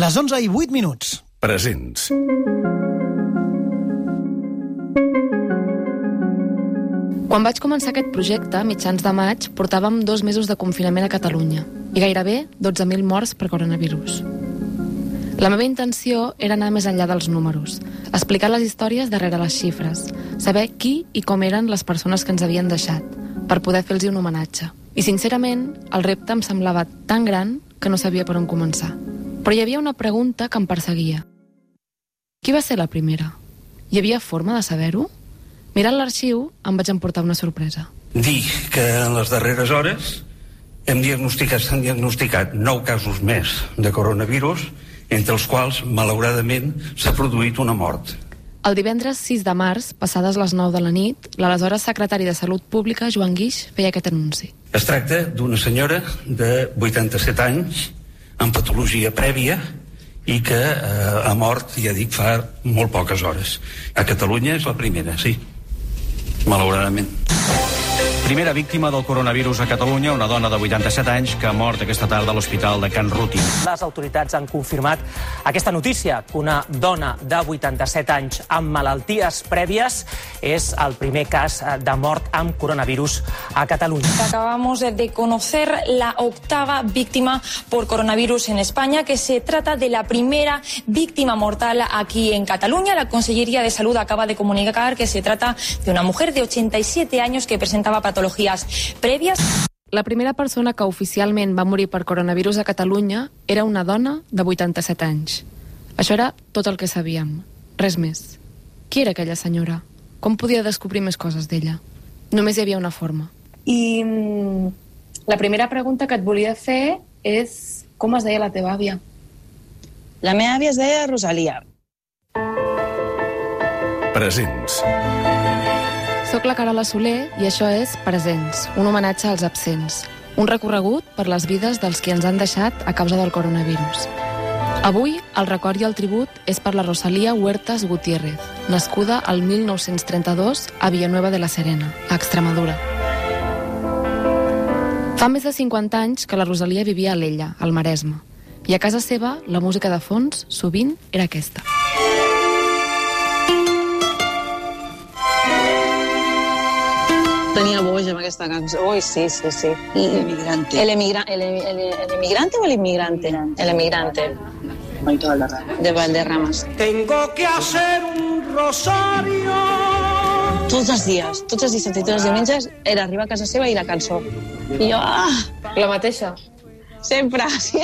Les 11 i 8 minuts. Presents. Quan vaig començar aquest projecte, a mitjans de maig, portàvem dos mesos de confinament a Catalunya i gairebé 12.000 morts per coronavirus. La meva intenció era anar més enllà dels números, explicar les històries darrere les xifres, saber qui i com eren les persones que ens havien deixat, per poder fer-los un homenatge. I, sincerament, el repte em semblava tan gran que no sabia per on començar. Però hi havia una pregunta que em perseguia. Qui va ser la primera? Hi havia forma de saber-ho? Mirant l'arxiu, em vaig emportar una sorpresa. Dir que en les darreres hores hem diagnosticat, s'han diagnosticat nou casos més de coronavirus, entre els quals, malauradament, s'ha produït una mort. El divendres 6 de març, passades les 9 de la nit, l'aleshores secretari de Salut Pública, Joan Guix, feia aquest anunci. Es tracta d'una senyora de 87 anys amb patologia prèvia i que eh, ha mort, ja dic, fa molt poques hores. A Catalunya és la primera, sí. Malauradament. Primera víctima del coronavirus a Catalunya, una dona de 87 anys que ha mort aquesta tarda a l'hospital de Can Ruti. Les autoritats han confirmat aquesta notícia, que una dona de 87 anys amb malalties prèvies és el primer cas de mort amb coronavirus a Catalunya. Acabamos de conocer la octava víctima por coronavirus en España, que se trata de la primera víctima mortal aquí en Cataluña. La Consellería de Salud acaba de comunicar que se trata de una mujer de 87 años que presentaba patologías previas. La primera persona que oficialment va morir per coronavirus a Catalunya era una dona de 87 anys. Això era tot el que sabíem. Res més. Qui era aquella senyora? Com podia descobrir més coses d'ella? Només hi havia una forma. I mm, la primera pregunta que et volia fer és com es deia la teva àvia? La meva àvia es deia Rosalia. Presents. Soc la Carola Soler i això és Presents, un homenatge als absents. Un recorregut per les vides dels que ens han deixat a causa del coronavirus. Avui, el record i el tribut és per la Rosalia Huertas Gutiérrez, nascuda al 1932 a Villanueva de la Serena, a Extremadura. Fa més de 50 anys que la Rosalia vivia a l'Ella, al Maresme, i a casa seva la música de fons sovint era aquesta. Tenia boix amb aquesta cançó. Ui, sí, sí, sí. I, El emigrante. El, emigra el, el, el emigrante o el inmigrante? El emigrante. De Valderramas. Tengo que hacer un rosario. Tots els dies, tots els dissabtes i tots els diumenges, era arribar a casa seva i la cançó. I jo, ah, La mateixa? sempre, sí.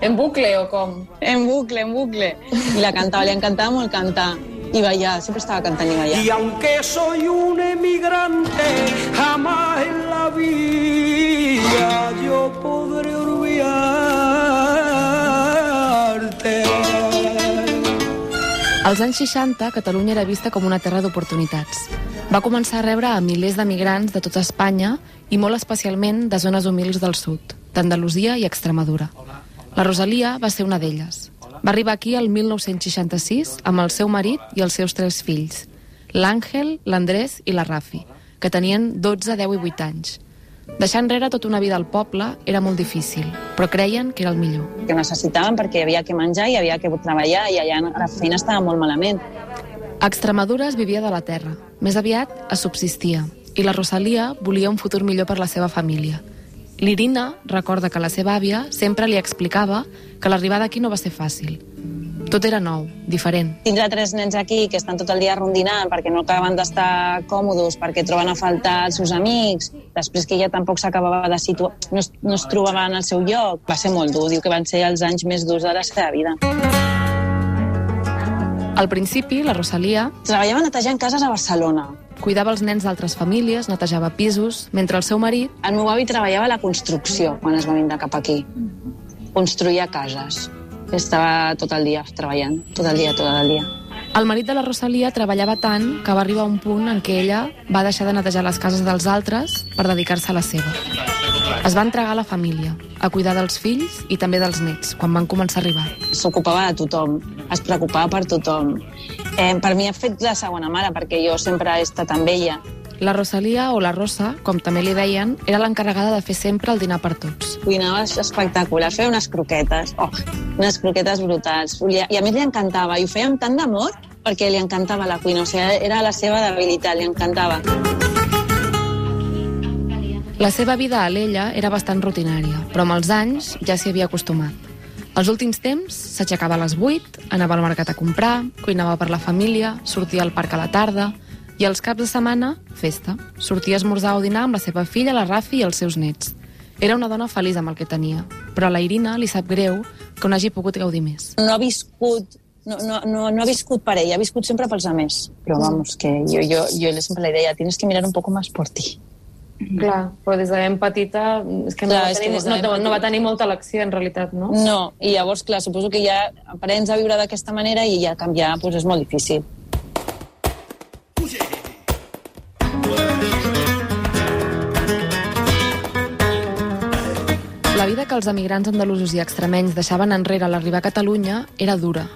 En bucle o com? En bucle, en bucle. I la cantava, li encantava molt cantar. I ballar, sempre estava cantant i ballant. Y aunque soy un emigrante, jamás en la vida yo podré olvidarte. Als anys 60, Catalunya era vista com una terra d'oportunitats. Va començar a rebre a milers de migrants de tota Espanya i molt especialment de zones humils del sud, d'Andalusia i Extremadura. La Rosalia va ser una d'elles. Va arribar aquí el 1966 amb el seu marit i els seus tres fills, l'Àngel, l'Andrés i la Rafi, que tenien 12, 10 i 8 anys. Deixar enrere tota una vida al poble era molt difícil, però creien que era el millor. Que necessitaven perquè hi havia que menjar i hi havia que treballar i allà la feina estava molt malament. A Extremadura es vivia de la terra. Més aviat es subsistia. I la Rosalia volia un futur millor per la seva família. L'Irina recorda que la seva àvia sempre li explicava que l'arribada aquí no va ser fàcil. Tot era nou, diferent. Tindrà tres nens aquí que estan tot el dia rondinant perquè no acaben d'estar còmodes, perquè troben a faltar els seus amics, després que ella tampoc s'acabava de situar, no es, no es trobava en el seu lloc. Va ser molt dur, diu que van ser els anys més durs de la seva vida. Al principi, la Rosalia Treballava netejant cases a Barcelona. Cuidava els nens d'altres famílies, netejava pisos, mentre el seu marit El meu avi treballava a la construcció quan es va vindre cap aquí. Construïa cases. Estava tot el dia treballant, tot el dia, tot el dia. El marit de la Rosalia treballava tant que va arribar a un punt en què ella va deixar de netejar les cases dels altres per dedicar-se a la seva. Es va entregar a la família, a cuidar dels fills i també dels nets, quan van començar a arribar. S'ocupava de tothom, es preocupava per tothom. Eh, per mi ha fet la segona mare, perquè jo sempre he estat amb ella. La Rosalia, o la Rosa, com també li deien, era l'encarregada de fer sempre el dinar per tots. Cuinava espectacular, feia unes croquetes, oh, unes croquetes brutals. I a més li encantava, i ho feia amb tant d'amor perquè li encantava la cuina, o sigui, era la seva debilitat, li encantava. La seva vida a l'ella era bastant rutinària, però amb els anys ja s'hi havia acostumat. Els últims temps s'aixecava a les 8, anava al mercat a comprar, cuinava per la família, sortia al parc a la tarda i els caps de setmana, festa. Sortia a esmorzar o dinar amb la seva filla, la Rafi i els seus nets. Era una dona feliç amb el que tenia, però a la Irina li sap greu que no hagi pogut gaudir més. No ha viscut no, no, no, no ha viscut per ella, ha viscut sempre pels altres. Però vamos, que jo, jo, jo sempre li deia, tienes que mirar un poco más por ti. Clar, però des de ben petita és que, Clar, no, va és que tenir, no, no, no va tenir molta elecció, en realitat, no? No, i llavors, clar, suposo que ja aprens a viure d'aquesta manera i ja canviar pues, és molt difícil. La vida que els emigrants andalusos i extremenys deixaven enrere a l'arribar a Catalunya era dura.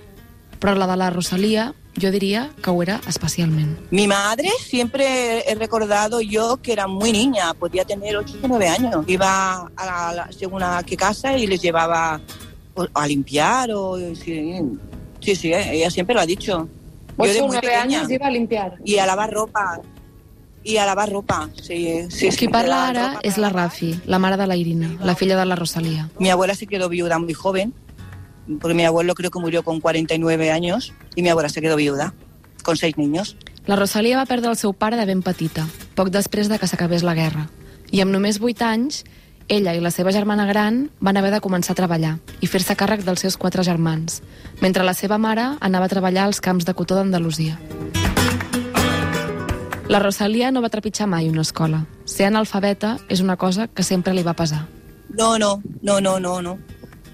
Però la de la Rosalia, jo diria que ho era especialment. Mi madre siempre he recordado yo que era muy niña, podía tener 8 o 9 años. Iba a la, la- según a qué casa y les llevaba a limpiar o sí, sí, sí, ella siempre lo ha dicho. Yo de muy pequeña. iba a limpiar. y a lavar ropa. Y a lavar ropa, sí, sí. Qui parla ara és la. Rafi, la mare de la Irina, la filla de la Rosalia. Mi abuela se quedó viuda muy joven, porque mi abuelo creo que murió con 49 años y mi abuela se quedó viuda con seis niños. La Rosalia va perdre el seu pare de ben petita, poc després de que s'acabés la guerra. I amb només 8 anys, ella i la seva germana gran van haver de començar a treballar i fer-se càrrec dels seus quatre germans, mentre la seva mare anava a treballar als camps de cotó d'Andalusia. La Rosalia no va trepitjar mai una escola. Ser analfabeta és una cosa que sempre li va pesar. No, no, no, no, no, no.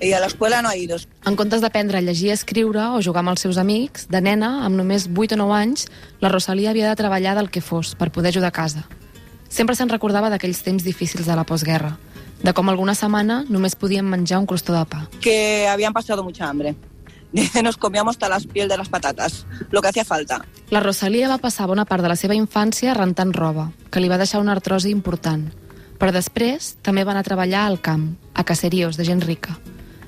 Ella a la escuela no ha ido. En comptes d'aprendre a llegir i escriure o jugar amb els seus amics, de nena, amb només 8 o 9 anys, la Rosalia havia de treballar del que fos per poder ajudar a casa. Sempre se'n recordava d'aquells temps difícils de la postguerra, de com alguna setmana només podíem menjar un crostó de pa. Que habían pasado mucha hambre. Nos comíamos hasta las piel de las patatas, lo que hacía falta. La Rosalia va passar bona part de la seva infància rentant roba, que li va deixar una artrosi important. Però després també va anar a treballar al camp, a caseríos de gent rica,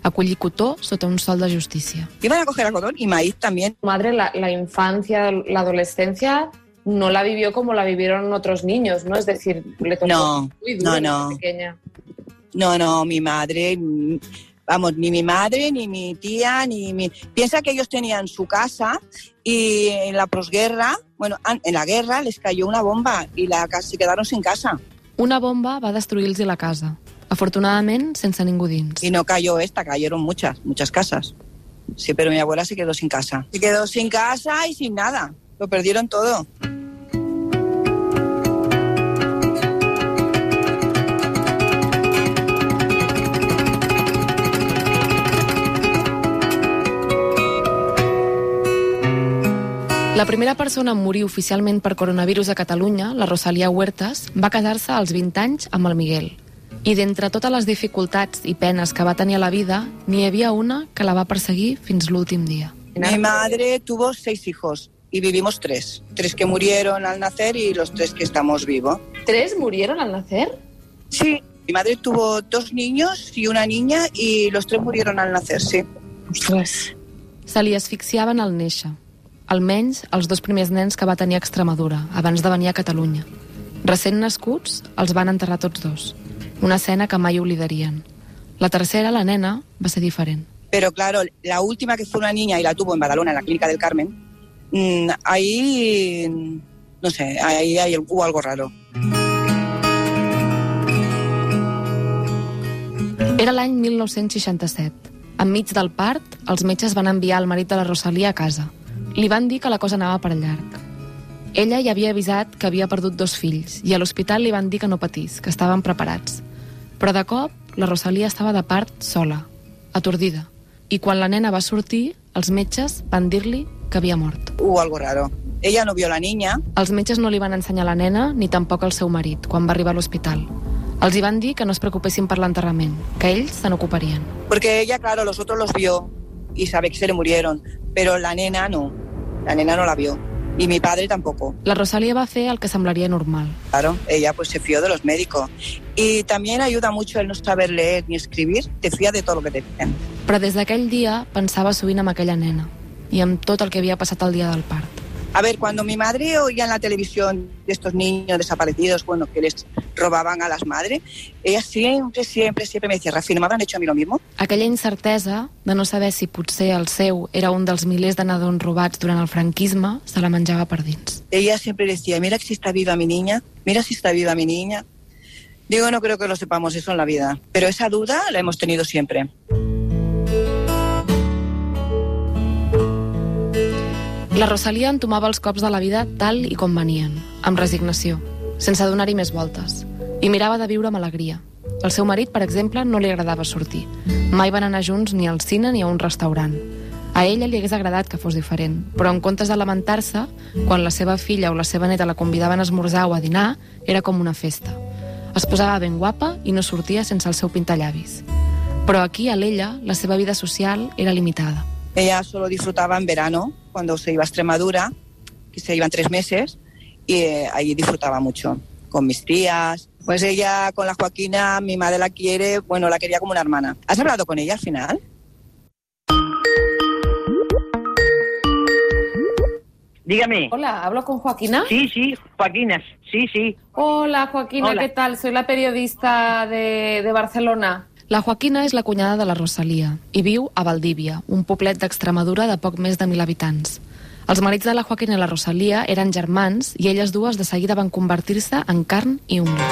a collir cotó sota un sol de justícia. Iban a coger algodón y maíz también. madre la, la infancia, la adolescencia no la vivió como la vivieron otros niños, ¿no? Es decir, le tocó No, muy duro no, no. pequeña. No, no, mi madre, vamos, ni mi madre, ni mi tía, ni mi... Piensa que ellos tenían su casa y en la posguerra, bueno, en la guerra les cayó una bomba y la, se quedaron sin casa. Una bomba va destruir-los la casa, afortunadament sense ningú dins. Y no cayó esta, cayeron muchas, muchas casas. Sí, pero mi abuela se quedó sin casa. Se quedó sin casa y sin nada. Lo perdieron todo. La primera persona en morir oficialment per coronavirus a Catalunya, la Rosalia Huertas, va casar-se als 20 anys amb el Miguel. I d'entre totes les dificultats i penes que va tenir a la vida, n'hi havia una que la va perseguir fins l'últim dia. Mi madre tuvo seis hijos y vivimos tres. Tres que murieron al nacer y los tres que estamos vivos. ¿Tres murieron al nacer? Sí, mi madre tuvo dos niños y una niña y los tres murieron al nacer, sí. Ostres. Se li asfixiaven al néixer. Almenys els dos primers nens que va tenir a Extremadura, abans de venir a Catalunya. Recent nascuts, els van enterrar tots dos. Una escena que mai oblidarien. La tercera, la nena, va ser diferent. Pero claro, la última que fue una niña y la tuvo en Badalona, en la clínica del Carmen, mm, ahí, no sé, ahí, ahí hubo algo raro. Era l'any 1967. Enmig del part, els metges van enviar el marit de la Rosalia a casa. Li van dir que la cosa anava per llarg. Ella ja havia avisat que havia perdut dos fills i a l'hospital li van dir que no patís, que estaven preparats. Però de cop, la Rosalia estava de part sola, atordida. I quan la nena va sortir, els metges van dir-li que havia mort. Hubo algo raro. Ella no vio la niña, Els metges no li van ensenyar la nena ni tampoc el seu marit quan va arribar a l'hospital. Els hi van dir que no es preocupessin per l'enterrament, que ells se n'ocuparien. porque ella, claro, los otros los vio y sabe que se le murieron, pero la nena no. La nena no la vio. Y mi padre tampoco. La Rosalia va fer el que semblaria normal. Claro, ella pues se fió de los médicos. Y también ayuda mucho el no saber leer ni escribir, te fías de todo lo que te dicen. Però des d'aquell dia pensava sovint en aquella nena i amb tot el que havia passat el dia del part. A ver, cuando mi madre oía en la televisión de estos niños desaparecidos, bueno, que les robaban a las madres, ella siempre, siempre, siempre me decía, Rafi, ¿no me habrán hecho a mí lo mismo? Aquella incertesa de no saber si potser el seu era un dels milers de nadons robats durant el franquisme se la menjava per dins. Ella siempre decía, mira si está viva mi niña, mira si está viva mi niña. Digo, no creo que lo sepamos eso en la vida, pero esa duda la hemos tenido siempre. La Rosalia entomava els cops de la vida tal i com venien, amb resignació, sense donar-hi més voltes, i mirava de viure amb alegria. El seu marit, per exemple, no li agradava sortir. Mai van anar junts ni al cine ni a un restaurant. A ella li hagués agradat que fos diferent, però en comptes de lamentar-se, quan la seva filla o la seva neta la convidaven a esmorzar o a dinar, era com una festa. Es posava ben guapa i no sortia sense el seu pintallavis. Però aquí, a l'ella, la seva vida social era limitada. Ella solo disfrutaba en verano, cuando se iba a Extremadura, que se iban tres meses, y eh, allí disfrutaba mucho con mis tías. Pues ella con la Joaquina, mi madre la quiere, bueno, la quería como una hermana. ¿Has hablado con ella al final? Dígame. Hola, ¿hablo con Joaquina? Sí, sí, Joaquina, sí, sí. Hola, Joaquina, Hola. ¿qué tal? Soy la periodista de, de Barcelona. La Joaquina és la cunyada de la Rosalia i viu a Valdívia, un poblet d'Extremadura de poc més de mil habitants. Els marits de la Joaquina i la Rosalia eren germans i elles dues de seguida van convertir-se en carn i ungla.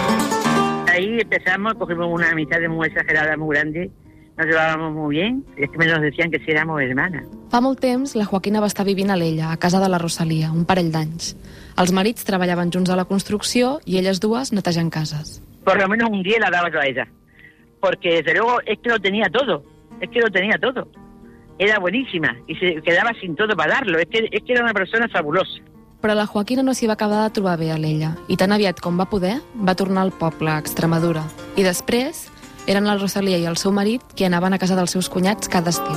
Ahí empezamos, cogimos una amistad muy exagerada, muy grande. Nos llevábamos muy bien. Es que nos decían que sí éramos hermanas. Fa molt temps, la Joaquina va estar vivint a l'ella, a casa de la Rosalia, un parell d'anys. Els marits treballaven junts a la construcció i elles dues netejant cases. Por lo menos un día la daba yo a ella. Porque desde luego es que lo tenía todo. Es que lo tenía todo. Era buenísima y se quedaba sin todo para darlo. Es que, es que era una persona fabulosa. Però la Joaquina no s'hi va acabar de trobar bé a l'ella i tan aviat com va poder va tornar al poble, a Extremadura. I després eren la Rosalia i el seu marit qui anaven a casa dels seus cunyats cada estiu.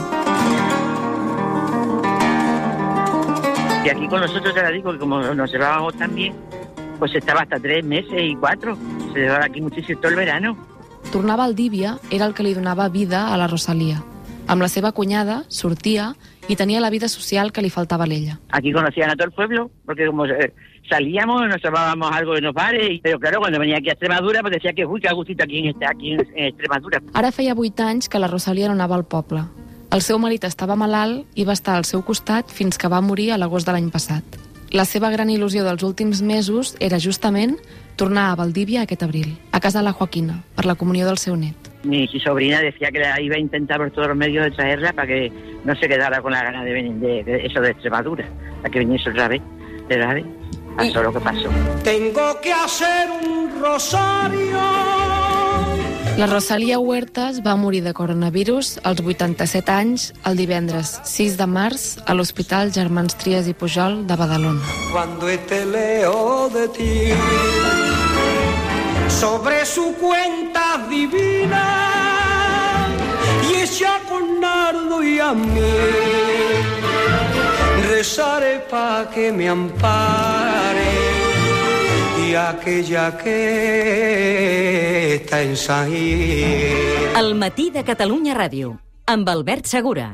Y aquí con nosotros ya digo que como nos llevábamos tan bien, pues estaba hasta tres meses y cuatro. Se llevaba aquí muchísimo todo el verano. Tornar a Valdívia era el que li donava vida a la Rosalia. Amb la seva cunyada sortia i tenia la vida social que li faltava a l'ella. Aquí conocían a todo el pueblo, porque como eh, salíamos, nos tomábamos algo en los bares, pero claro, cuando venía aquí a Extremadura, pues decía que, uy, qué a gustito aquí en, aquí en, en Extremadura. Ara feia vuit anys que la Rosalia no anava al poble. El seu marit estava malalt i va estar al seu costat fins que va morir a l'agost de l'any passat. La seva gran il·lusió dels últims mesos era justament tornar a Valdívia aquest abril, a casa de la Joaquina, per la comunió del seu net. Mi sobrina decía que la iba a intentar por todos los medios de traerla para que no se quedara con la gana de venir de, de eso de Extremadura, para que viniese otra vez. Pero ¿sabes? Pasó lo que pasó. Tengo que hacer un rosario. La Rosalia Huertas va morir de coronavirus als 87 anys el divendres 6 de març a l'Hospital Germans Trias i Pujol de Badalona. Cuando te leo de ti sobre su cuenta divina y ella con nardo y a mí rezaré pa' que me ampare aquella que está en San Gil. El matí de Catalunya Ràdio, amb Albert Segura.